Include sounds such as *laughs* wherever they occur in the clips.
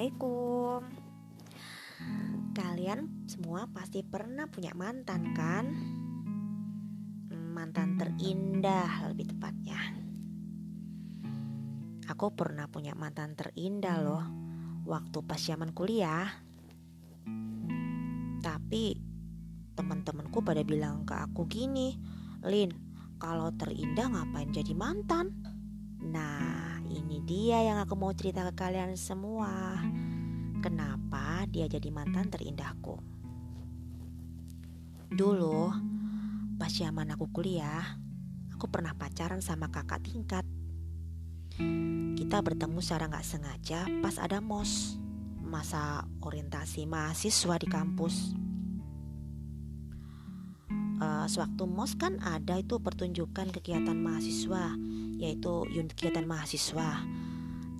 Assalamualaikum Kalian semua pasti pernah punya mantan kan? Mantan terindah lebih tepatnya Aku pernah punya mantan terindah loh Waktu pas zaman kuliah Tapi teman-temanku pada bilang ke aku gini Lin, kalau terindah ngapain jadi mantan? Nah, dia yang aku mau cerita ke kalian semua. Kenapa dia jadi mantan terindahku? Dulu, pas zaman aku kuliah, aku pernah pacaran sama kakak tingkat. Kita bertemu secara nggak sengaja pas ada mos, masa orientasi mahasiswa di kampus uh, sewaktu mos kan ada itu pertunjukan kegiatan mahasiswa yaitu unit kegiatan mahasiswa.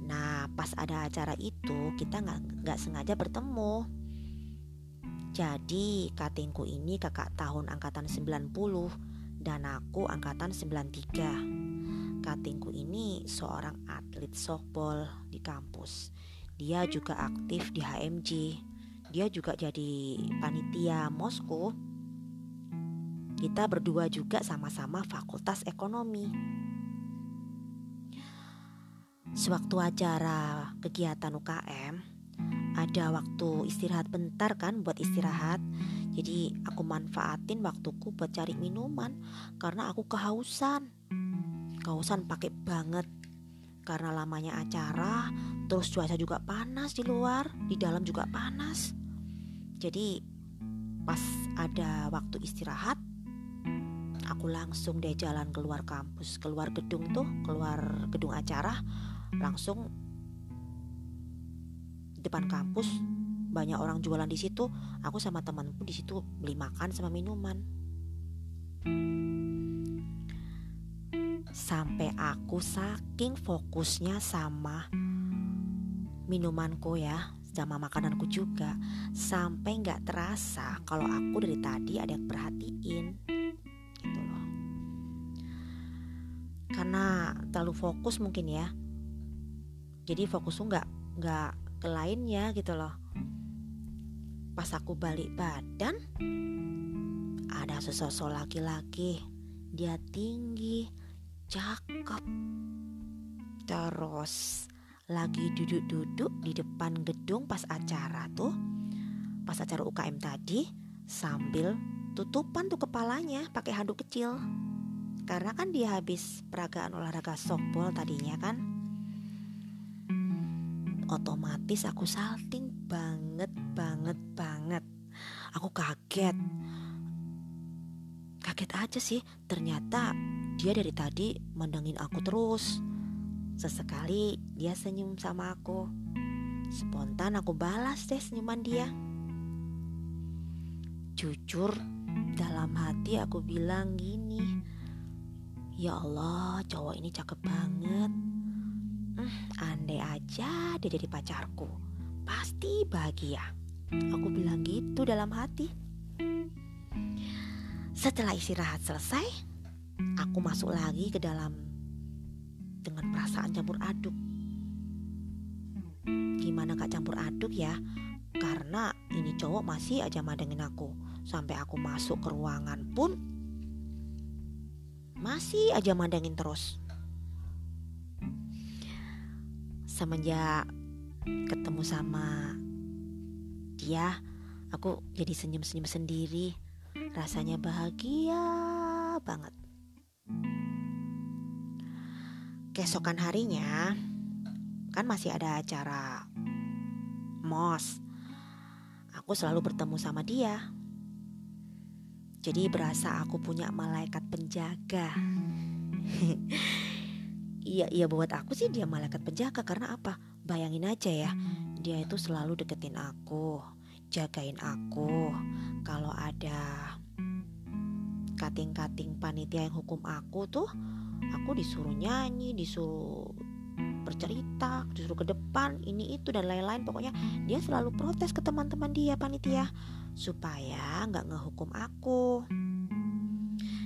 Nah pas ada acara itu kita nggak nggak sengaja bertemu. Jadi katingku ini kakak tahun angkatan 90 dan aku angkatan 93 katingku ini seorang atlet softball di kampus. Dia juga aktif di HMG dia juga jadi panitia mosku kita berdua juga sama-sama fakultas ekonomi. Sewaktu acara kegiatan UKM, ada waktu istirahat bentar kan buat istirahat. Jadi aku manfaatin waktuku buat cari minuman karena aku kehausan. Kehausan pakai banget karena lamanya acara, terus cuaca juga panas di luar, di dalam juga panas. Jadi pas ada waktu istirahat, aku langsung deh jalan keluar kampus keluar gedung tuh keluar gedung acara langsung depan kampus banyak orang jualan di situ aku sama temanku di situ beli makan sama minuman. Sampai aku saking fokusnya sama minumanku ya sama makananku juga sampai nggak terasa kalau aku dari tadi ada yang perhatiin karena terlalu fokus mungkin ya. Jadi fokus tuh nggak nggak ke lainnya gitu loh. Pas aku balik badan ada sesosok laki-laki. Dia tinggi cakep. Terus lagi duduk-duduk di depan gedung pas acara tuh. Pas acara UKM tadi sambil tutupan tuh kepalanya pakai handuk kecil karena kan dia habis peragaan olahraga softball tadinya kan otomatis aku salting banget banget banget. Aku kaget. Kaget aja sih. Ternyata dia dari tadi mandangin aku terus. Sesekali dia senyum sama aku. Spontan aku balas deh senyuman dia. Jujur dalam hati aku bilang gini Ya Allah, cowok ini cakep banget. Hmm, andai aja dia jadi pacarku, pasti bahagia. Aku bilang gitu dalam hati. Setelah istirahat selesai, aku masuk lagi ke dalam dengan perasaan campur aduk. Gimana gak campur aduk ya? Karena ini cowok masih aja madengin aku. Sampai aku masuk ke ruangan pun masih aja mandangin terus. Semenjak ketemu sama dia, aku jadi senyum-senyum sendiri. Rasanya bahagia banget. Keesokan harinya, kan masih ada acara MOS. Aku selalu bertemu sama dia jadi berasa aku punya malaikat penjaga. *laughs* Iya, iya buat aku sih dia malaikat penjaga karena apa? Bayangin aja ya, dia itu selalu deketin aku, jagain aku. Kalau ada kating-kating panitia yang hukum aku tuh, aku disuruh nyanyi, disuruh bercerita, disuruh ke depan, ini itu dan lain-lain. Pokoknya dia selalu protes ke teman-teman dia panitia supaya nggak ngehukum aku.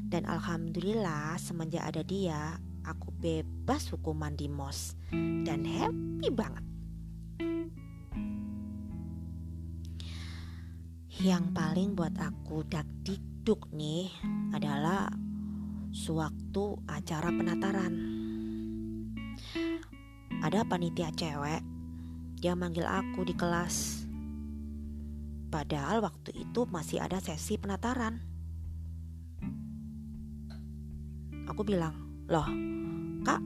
Dan alhamdulillah semenjak ada dia, aku bebas hukuman di mos dan happy banget. Yang paling buat aku dakdikduk nih adalah sewaktu acara penataran. Ada panitia cewek, dia manggil aku di kelas Padahal waktu itu masih ada sesi penataran. Aku bilang, loh kak,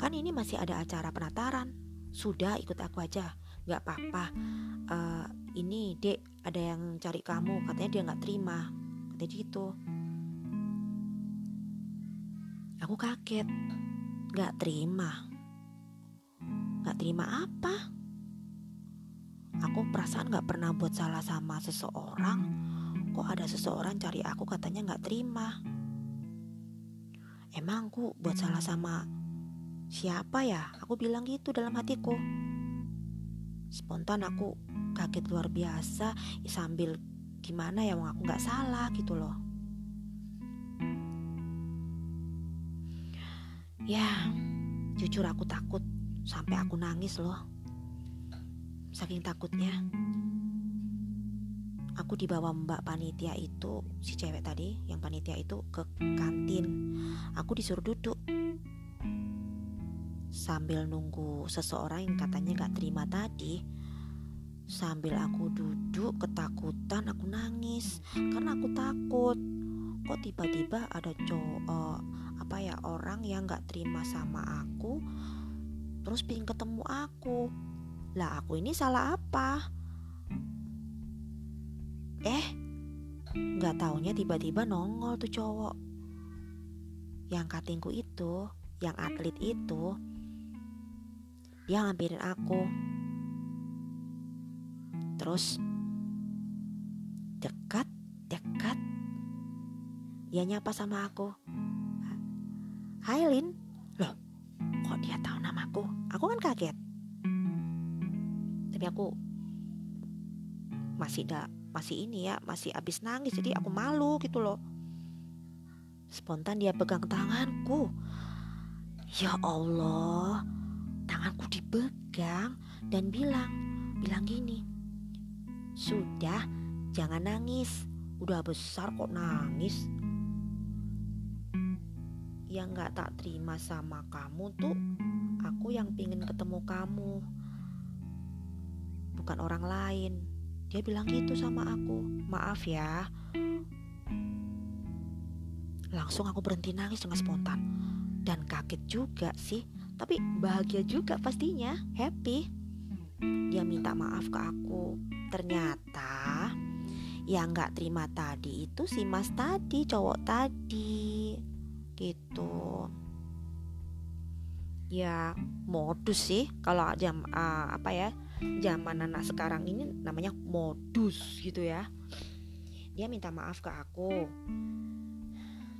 kan ini masih ada acara penataran. Sudah ikut aku aja, gak apa-apa. Uh, ini dek ada yang cari kamu, katanya dia gak terima. Katanya gitu. Aku kaget, gak terima. Gak terima apa? Aku perasaan gak pernah buat salah sama seseorang. Kok ada seseorang cari aku katanya gak terima? Emang aku buat salah sama siapa ya? Aku bilang gitu dalam hatiku. Spontan aku kaget luar biasa sambil gimana ya wong aku nggak salah gitu loh. Ya, jujur aku takut sampai aku nangis loh. Saking takutnya. Aku dibawa mbak panitia itu si cewek tadi yang panitia itu ke kantin. Aku disuruh duduk. Sambil nunggu seseorang yang katanya gak terima tadi sambil aku duduk ketakutan aku nangis. Karena aku takut kok tiba-tiba ada cowok uh, apa ya orang yang gak terima sama aku terus pingin ketemu aku lah aku ini salah apa Eh, nggak taunya tiba-tiba nongol tuh cowok. Yang katingku itu, yang atlet itu, dia ngampirin aku. Terus dekat, dekat, dia nyapa sama aku. Hai Lin, loh kok dia tahu namaku? Aku kan kaget. Tapi aku masih tidak masih ini ya masih abis nangis. Jadi aku malu gitu loh. Spontan dia pegang tanganku. Ya Allah tanganku dipegang dan bilang bilang gini sudah jangan nangis. Udah besar kok nangis. Yang nggak tak terima sama kamu tuh aku yang pingin ketemu kamu bukan orang lain dia bilang gitu sama aku, maaf ya. Langsung aku berhenti nangis dengan spontan. Dan kaget juga sih, tapi bahagia juga pastinya, happy. Dia minta maaf ke aku. Ternyata yang gak terima tadi itu si mas tadi, cowok tadi. Gitu. Ya modus sih kalau jam uh, apa ya zaman anak sekarang ini namanya modus gitu ya. Dia minta maaf ke aku.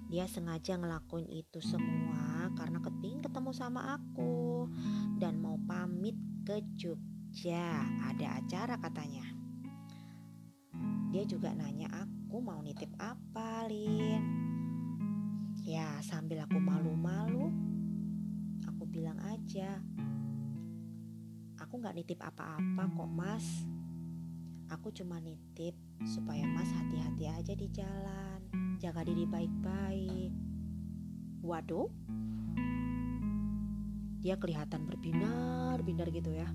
Dia sengaja ngelakuin itu semua karena kepingin ketemu sama aku dan mau pamit ke Jogja. Ada acara katanya. Dia juga nanya aku mau nitip apa Lin? Ya sambil aku malu-malu aku bilang aja Aku gak nitip apa-apa kok mas. Aku cuma nitip supaya mas hati-hati aja di jalan. Jaga diri baik-baik. Waduh. Dia kelihatan berbinar-binar gitu ya.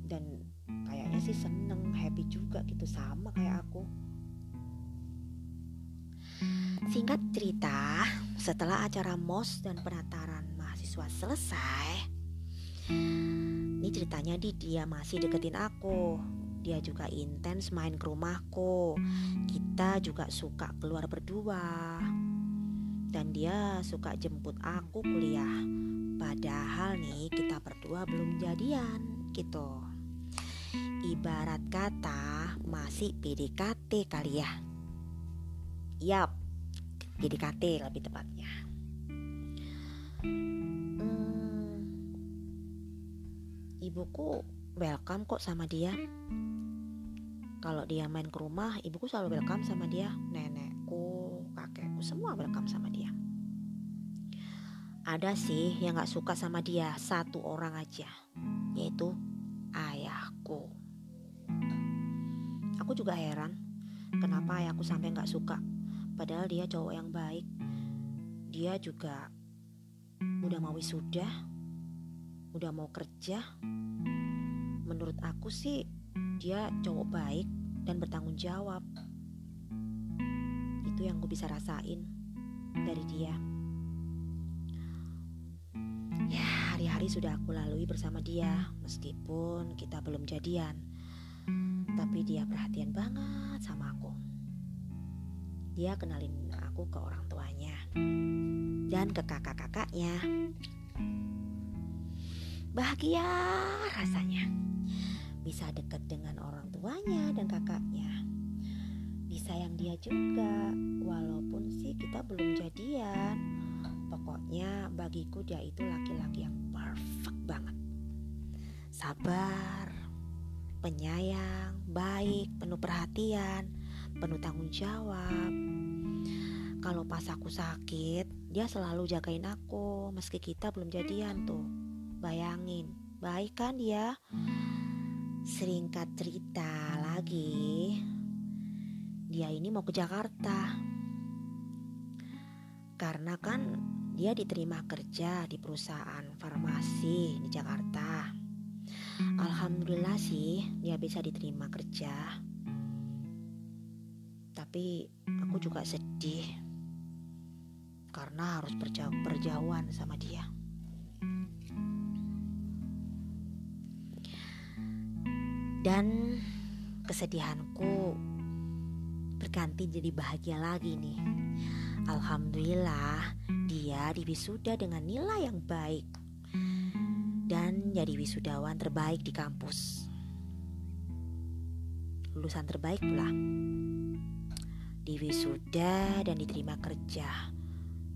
Dan kayaknya sih seneng, happy juga gitu Sama kayak aku. Singkat cerita, setelah acara MOS dan penataran mahasiswa selesai, ceritanya di dia masih deketin aku. Dia juga intens main ke rumahku. Kita juga suka keluar berdua. Dan dia suka jemput aku kuliah. Padahal nih kita berdua belum jadian gitu. Ibarat kata masih PDKT kali ya. Yap, PDKT lebih tepatnya. Ibuku welcome kok sama dia kalau dia main ke rumah ibuku selalu welcome sama dia nenekku kakekku semua welcome sama dia ada sih yang gak suka sama dia satu orang aja yaitu ayahku aku juga heran kenapa ayahku sampai nggak suka. Padahal dia cowok yang baik. Dia juga udah mau wisuda, udah mau kerja. Menurut aku sih dia cowok baik dan bertanggung jawab. Itu yang gue bisa rasain dari dia. Ya, hari-hari sudah aku lalui bersama dia, meskipun kita belum jadian. Tapi dia perhatian banget sama aku. Dia kenalin aku ke orang tuanya dan ke kakak-kakaknya. Bahagia rasanya bisa dekat dengan orang tuanya dan kakaknya. Disayang dia juga, walaupun sih kita belum jadian. Pokoknya bagiku dia itu laki-laki yang perfect banget. Sabar, penyayang, baik, penuh perhatian, penuh tanggung jawab. Kalau pas aku sakit, dia selalu jagain aku meski kita belum jadian tuh. Bayangin, baik kan dia? Seringkat cerita lagi, dia ini mau ke Jakarta. Karena kan dia diterima kerja di perusahaan farmasi di Jakarta. Alhamdulillah sih dia bisa diterima kerja. Tapi aku juga sedih karena harus berjauhan sama dia. Dan kesedihanku berganti jadi bahagia lagi nih. Alhamdulillah dia diwisuda dengan nilai yang baik dan jadi wisudawan terbaik di kampus. Lulusan terbaik pula. Diwisuda dan diterima kerja.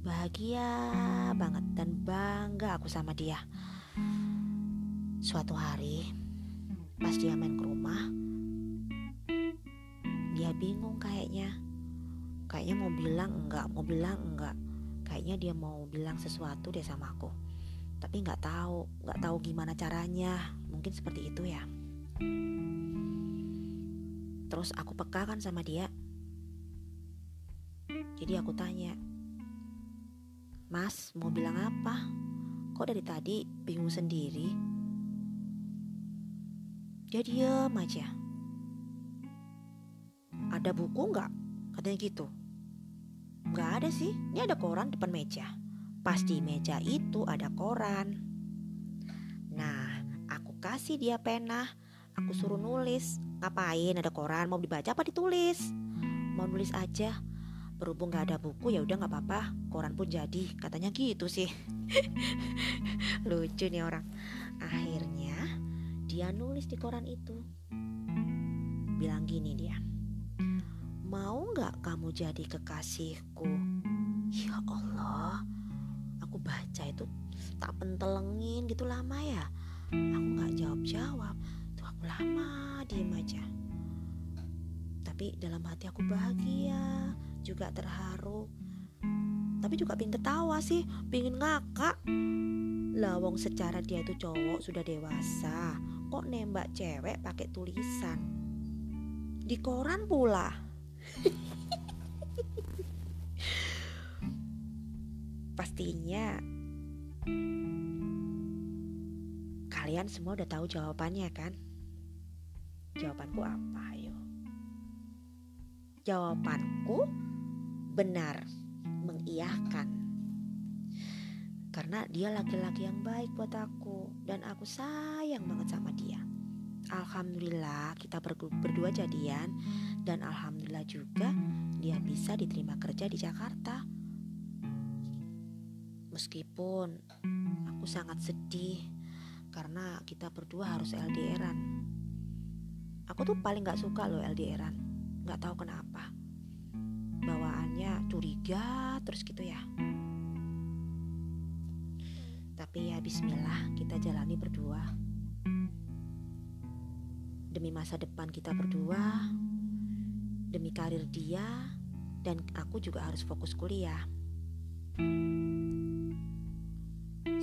Bahagia banget dan bangga aku sama dia. Suatu hari Pas dia main ke rumah, dia bingung kayaknya. Kayaknya mau bilang enggak, mau bilang enggak. Kayaknya dia mau bilang sesuatu deh sama aku. Tapi nggak tahu, nggak tahu gimana caranya. Mungkin seperti itu ya. Terus aku peka kan sama dia. Jadi aku tanya, Mas mau bilang apa? Kok dari tadi bingung sendiri? Dia diam aja. Ada buku nggak? Katanya gitu. Nggak ada sih, ini ada koran depan meja. Pas di meja itu ada koran. Nah, aku kasih dia pena. Aku suruh nulis. Ngapain ada koran? Mau dibaca apa ditulis? Mau nulis aja. Berhubung gak ada buku ya udah nggak apa-apa. Koran pun jadi. Katanya gitu sih. *laughs* Lucu nih orang. Akhirnya dia nulis di koran itu. Bilang gini dia. Mau gak kamu jadi kekasihku? Ya Allah, aku baca itu tak pentelengin gitu lama ya. Aku gak jawab-jawab. Tuh aku lama diem aja. Tapi dalam hati aku bahagia, juga terharu. Tapi juga pingin ketawa sih, pingin ngakak. Lawong secara dia itu cowok sudah dewasa, kok nembak cewek pakai tulisan? Di koran pula. Pastinya kalian semua udah tahu jawabannya kan? Jawabanku apa ayo? Jawabanku benar mengiyahkan karena dia laki-laki yang baik buat aku dan aku sayang banget sama dia. Alhamdulillah kita berdua jadian dan alhamdulillah juga dia bisa diterima kerja di Jakarta. Meskipun aku sangat sedih karena kita berdua harus LDRan. Aku tuh paling gak suka loh LDRan, gak tahu kenapa. Bawaannya curiga terus gitu ya. Tapi ya bismillah kita jalani berdua Demi masa depan kita berdua Demi karir dia Dan aku juga harus fokus kuliah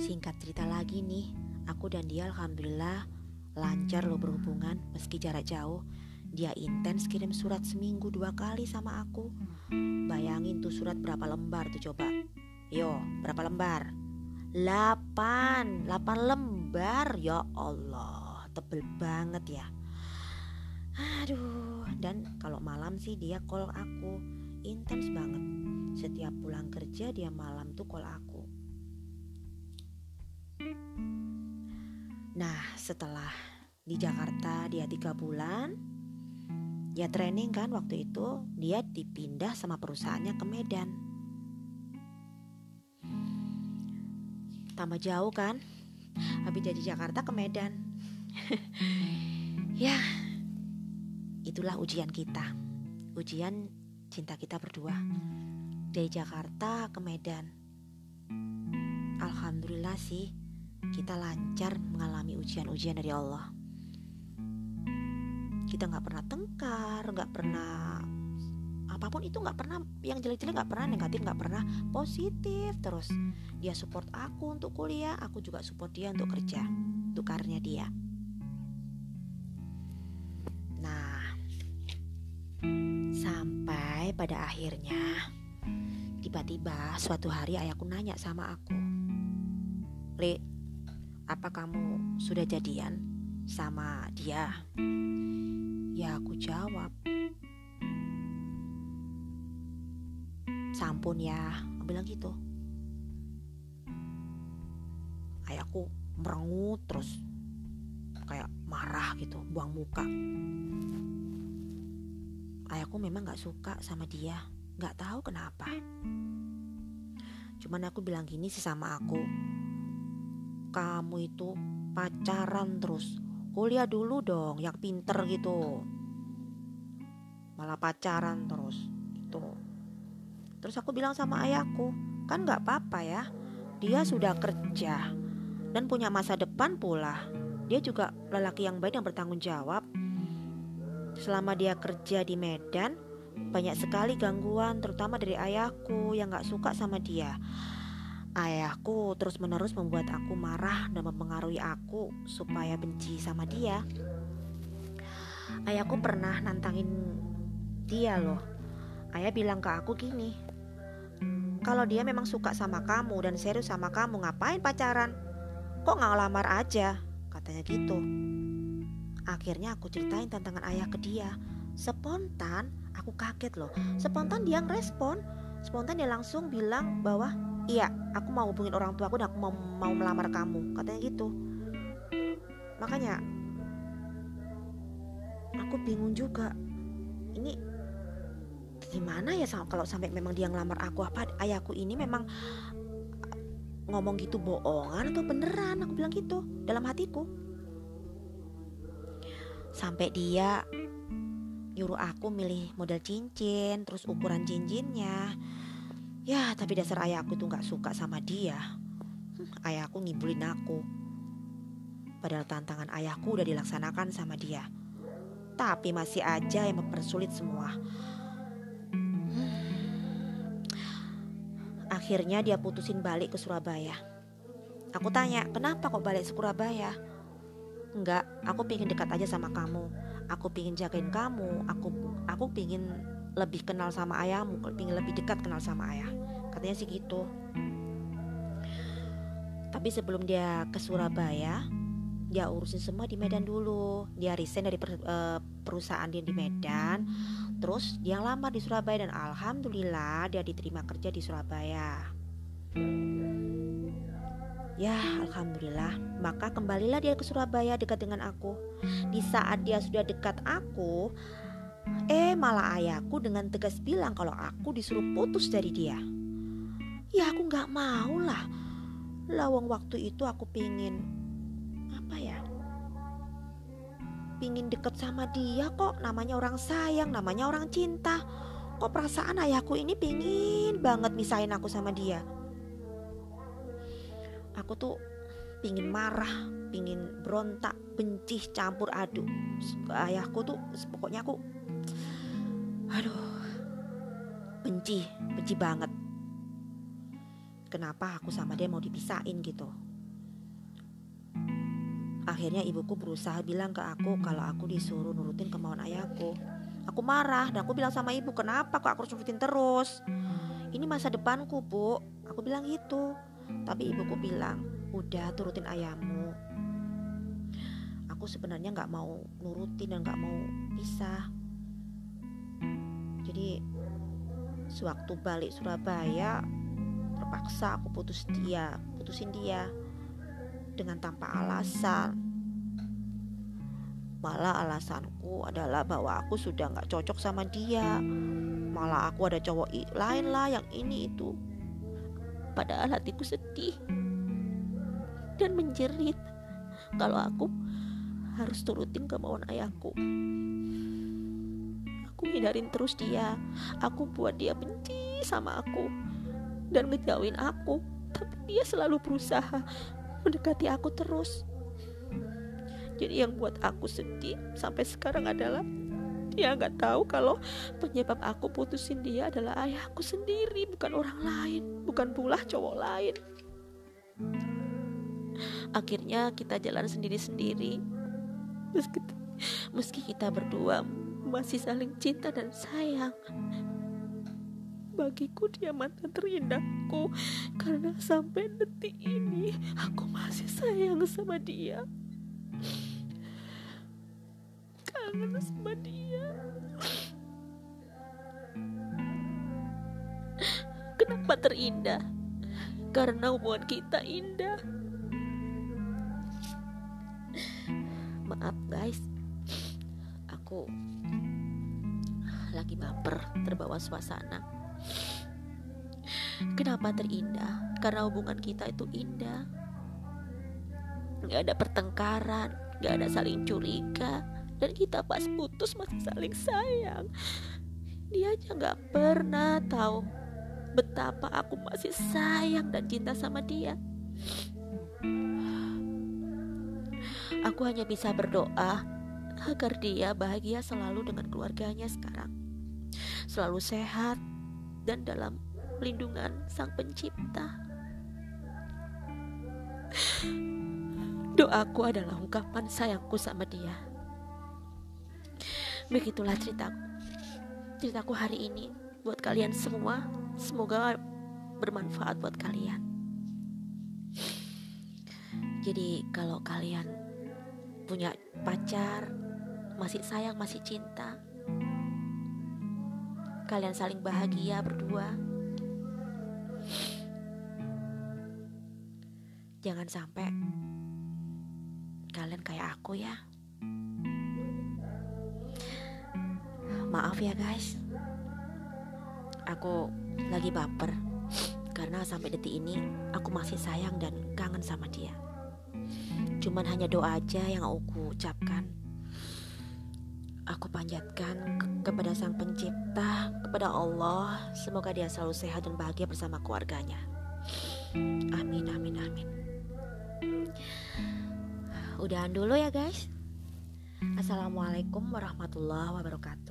Singkat cerita lagi nih Aku dan dia alhamdulillah lancar loh berhubungan meski jarak jauh Dia intens kirim surat seminggu dua kali sama aku. Bayangin tuh surat berapa lembar tuh coba. Yo, berapa lembar? 8, 8 lembar ya Allah, tebel banget ya. Aduh, dan kalau malam sih dia call aku intens banget. Setiap pulang kerja dia malam tuh call aku. Nah, setelah di Jakarta dia tiga bulan, dia training kan waktu itu dia dipindah sama perusahaannya ke Medan tambah jauh kan? Habis dari Jakarta ke Medan. *laughs* Ya itulah ujian kita. Ujian cinta kita berdua. Dari Jakarta ke Medan. Alhamdulillah sih kita lancar mengalami ujian-ujian dari Allah. Kita nggak pernah tengkar nggak pernah apa pun itu nggak pernah yang jelek-jelek nggak pernah negatif nggak pernah positif terus. Dia support aku untuk kuliah aku juga support dia untuk kerja untuk karirnya dia. Nah sampai pada akhirnya tiba-tiba suatu hari ayahku nanya sama aku Le apa kamu sudah jadian sama dia? Ya aku jawab Sampun ya. Aku bilang gitu. Ayahku merengut terus Kayak marah gitu Buang muka. Ayahku memang gak suka sama dia. Gak tahu kenapa. Cuman aku bilang gini sih sama aku. Kamu itu pacaran terus. Kuliah dulu dong yang pinter gitu. Malah pacaran terus terus aku bilang sama ayahku kan nggak apa-apa ya dia sudah kerja dan punya masa depan pula dia juga lelaki yang baik dan bertanggung jawab selama dia kerja di Medan banyak sekali gangguan terutama dari ayahku yang nggak suka sama dia Ayahku terus-menerus membuat aku marah dan mempengaruhi aku supaya benci sama dia. Ayahku pernah nantangin dia loh. Ayah bilang ke aku gini, kalau dia memang suka sama kamu dan serius sama kamu ngapain pacaran? Kok nggak ngelamar aja? Katanya gitu. Akhirnya aku ceritain tantangan ayah ke dia. Spontan, aku kaget loh. Spontan dia ngerespon. Spontan dia langsung bilang bahwa iya aku mau hubungin orang tua aku dan aku mau mau melamar kamu katanya gitu makanya aku bingung juga ini gimana ya kalau sampai memang dia ngelamar aku? Apa ayahku ini memang ngomong gitu bohongan atau beneran? Aku bilang gitu dalam hatiku. Sampai dia nyuruh aku milih model cincin terus ukuran cincinnya. Ya tapi dasar ayahku itu gak suka sama dia. Hmm, Ayahku ngibulin aku. Padahal tantangan ayahku udah dilaksanakan sama dia. Tapi masih aja yang mempersulit semua Akhirnya dia putusin balik ke Surabaya. Aku tanya kenapa kok balik ke Surabaya? Enggak, aku pingin dekat aja sama kamu. Aku pingin jagain kamu. Aku aku pingin lebih kenal sama ayahmu ingin lebih dekat kenal sama ayah. Katanya sih gitu. Tapi sebelum dia ke Surabaya dia urusin semua di Medan dulu. Dia resign dari per, uh, perusahaan dia di Medan terus dia lama di Surabaya dan alhamdulillah dia diterima kerja di Surabaya Ya, alhamdulillah. Maka kembalilah dia ke Surabaya dekat dengan aku. Di saat dia sudah dekat aku, Eh malah ayahku dengan tegas bilang kalau aku disuruh putus dari dia. Ya aku gak mau lah. Lawang waktu itu aku pingin Pingin deket sama dia kok. Namanya orang sayang, namanya orang cinta. Kok perasaan ayahku ini pingin banget misahin aku sama dia. Aku tuh pingin marah, pingin berontak, benci, campur aduk. Ayahku tuh pokoknya aku Aduh, benci, benci banget. Kenapa aku sama dia mau dipisahin gitu? Akhirnya ibuku berusaha bilang ke aku kalau aku disuruh nurutin kemauan ayahku. Aku marah dan aku bilang sama ibu, kenapa kok aku harus nurutin terus? Ini masa depanku, Bu. Aku bilang gitu. Tapi ibuku bilang, udah turutin ayahmu. Aku sebenarnya nggak mau nurutin dan nggak mau pisah. Jadi sewaktu balik Surabaya terpaksa aku putus dia, putusin dia dengan tanpa alasan. Malah alasanku adalah bahwa aku sudah nggak cocok sama dia. Malah aku ada cowok lain lah yang ini itu. Padahal hatiku sedih dan menjerit kalau aku harus turutin kemauan ayahku. Aku hindarin terus dia. Aku buat dia benci sama aku dan ngejauhin aku. Tapi dia selalu berusaha mendekati aku terus. Jadi yang buat aku sedih sampai sekarang adalah dia nggak tahu kalau penyebab aku putusin dia adalah ayahku sendiri, bukan orang lain, bukan pula cowok lain. Akhirnya kita jalan sendiri-sendiri. Meski, meski kita berdua masih saling cinta dan sayang. Bagiku dia mantan terindahku. Karena sampai detik ini Aku masih sayang sama dia. Kangen sama dia. Kenapa terindah? Karena hubungan kita indah. Maaf guys. Aku lagi baper terbawa suasana Kenapa terindah? Karena hubungan kita itu indah. Gak ada pertengkaran, gak ada saling curiga, dan kita pas putus masih saling sayang. Dia aja gak pernah tahu betapa aku masih sayang dan cinta sama dia. Aku hanya bisa berdoa agar dia bahagia selalu dengan keluarganya sekarang. Selalu sehat dan dalam pelindungan Sang Pencipta. Doaku adalah ungkapan sayangku sama dia. Begitulah ceritaku. Ceritaku hari ini buat kalian semua. Semoga bermanfaat buat kalian. Jadi kalau kalian punya pacar, masih sayang, masih cinta, kalian saling bahagia berdua, Jangan sampai kalian kayak aku ya. Maaf ya guys. Aku lagi baper karena sampai detik ini aku masih sayang dan kangen sama dia. Cuman hanya doa aja yang aku ucapkan. Aku panjatkan ke kepada Sang Pencipta, kepada Allah, semoga dia selalu sehat dan bahagia bersama keluarganya. Amin, amin, amin. Udahan dulu ya guys. Assalamualaikum warahmatullahi wabarakatuh.